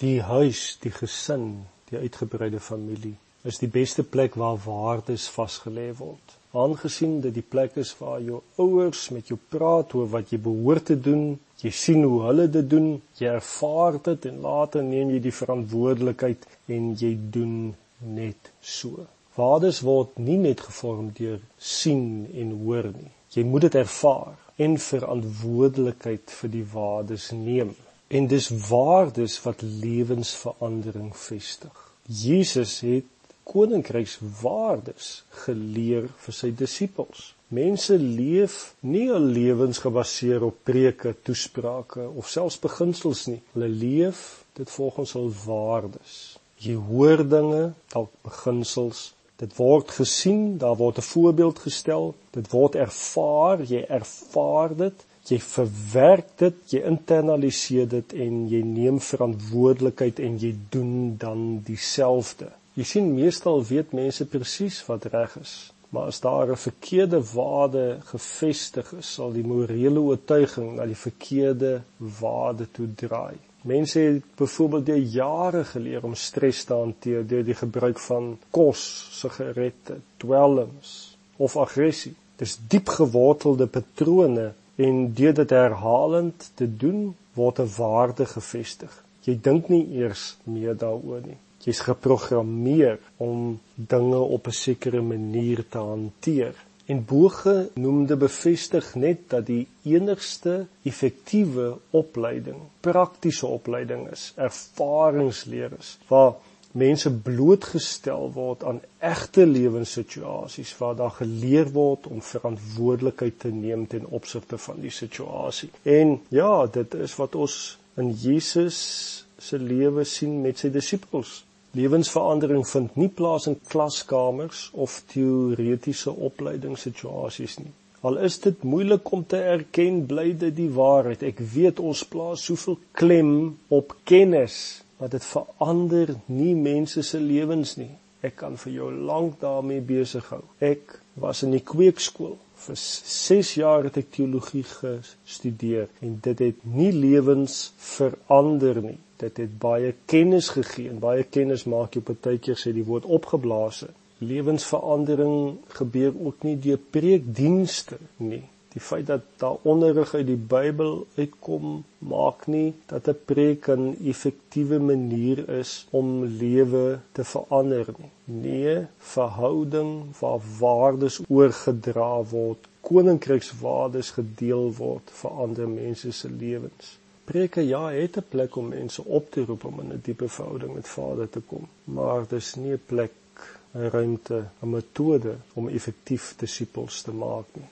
Die huis, die gesin, die uitgebreide familie is die beste plek waar waardes vasgelê word. Aangesien dit die plek is waar jou ouers met jou praat oor wat jy behoort te doen, jy sien hoe hulle dit doen, jy ervaar dit en later neem jy die verantwoordelikheid en jy doen net so. Waardes word nie net gevorm deur sien en hoor nie. Jy moet dit ervaar en verantwoordelikheid vir die waardes neem. En dis waardes wat lewensverandering vestig. Jesus het koninkrykswaardes geleer vir sy disippels. Mense leef nie al lewens gebaseer op preke, toesprake of selfs beginsels nie. Hulle leef dit volgens hul waardes. Jy hoor dinge, dalk beginsels, dit word gesien, daar word 'n voorbeeld gestel, dit word ervaar, jy ervaar dit, jy verwerk dit, jy internaliseer dit en jy neem verantwoordelikheid en jy doen dan dieselfde. Jy sien meestal weet mense presies wat reg is, maar as daar 'n verkeerde waarde gevestig is, sal die morele oortuiging na die verkeerde waarde toe draai. Mense het byvoorbeeld deur jare geleer om stres te hanteer deur die gebruik van kos, sigarette, dwelms of aggressie. Dis diep gewortelde patrone en deur dit herhalend te doen, word 'n waarde gevestig. Jy dink nie eers meer daaroor nie. Jy's geprogrammeer om dinge op 'n sekere manier te hanteer. En bogenoemde bevestig net dat die enigste effektiewe opleiding praktiese opleiding is, ervaringsleer is, waar mense blootgestel word aan egte lewenssituasies waar daar geleer word om verantwoordelikheid te neem ten opsigte van die situasie. En ja, dit is wat ons in Jesus se lewe sien met sy disippels. Lewensverandering vind nie plaas in klaskamers of teoretiese opleidingssituasies nie. Al is dit moeilik om te erken, bly dit die waarheid. Ek weet ons plaas soveel klem op kennis, maar dit verander nie mense se lewens nie. Ek kan vir jou lank daarmee besig hou. Ek was in die kweekskool vir 6 jaar het ek teologie gestudeer en dit het nie lewens verander nie dit het baie kennis gegee en baie kennis maak jou partykeer sê die woord opgeblaas. Lewensverandering gebeur ook nie deur preekdienste nie. Die feit dat daar onderrig uit die Bybel uitkom, maak nie dat 'n preek 'n effektiewe manier is om lewe te verander nie. Nee, verhouding waar waardes oorgedra word, koninkrykswaardes gedeel word vir ander mense se lewens. Preke ja het 'n plek om mense op te roep om in 'n diepe verhouding met Vader te kom, maar dis nie 'n plek, 'n ruimte, 'n metode om effektief disippels te maak nie.